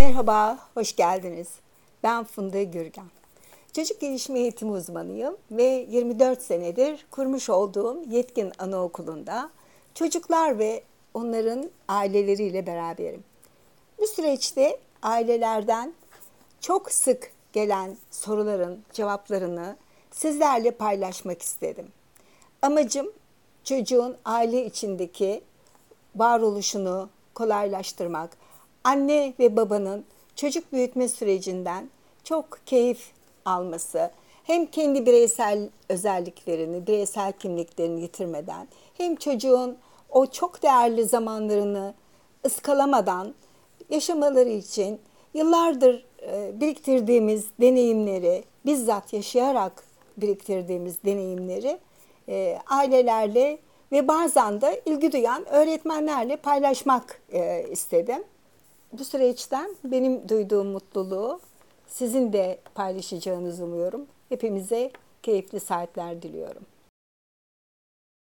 Merhaba, hoş geldiniz. Ben Funda Gürgen. Çocuk gelişimi eğitimi uzmanıyım ve 24 senedir kurmuş olduğum Yetkin Anaokulu'nda çocuklar ve onların aileleriyle beraberim. Bu süreçte ailelerden çok sık gelen soruların cevaplarını sizlerle paylaşmak istedim. Amacım çocuğun aile içindeki varoluşunu kolaylaştırmak, anne ve babanın çocuk büyütme sürecinden çok keyif alması, hem kendi bireysel özelliklerini, bireysel kimliklerini yitirmeden, hem çocuğun o çok değerli zamanlarını ıskalamadan yaşamaları için yıllardır e, biriktirdiğimiz deneyimleri, bizzat yaşayarak biriktirdiğimiz deneyimleri e, ailelerle ve bazen de ilgi duyan öğretmenlerle paylaşmak e, istedim. Bu süreçten benim duyduğum mutluluğu sizin de paylaşacağınızı umuyorum. Hepimize keyifli saatler diliyorum.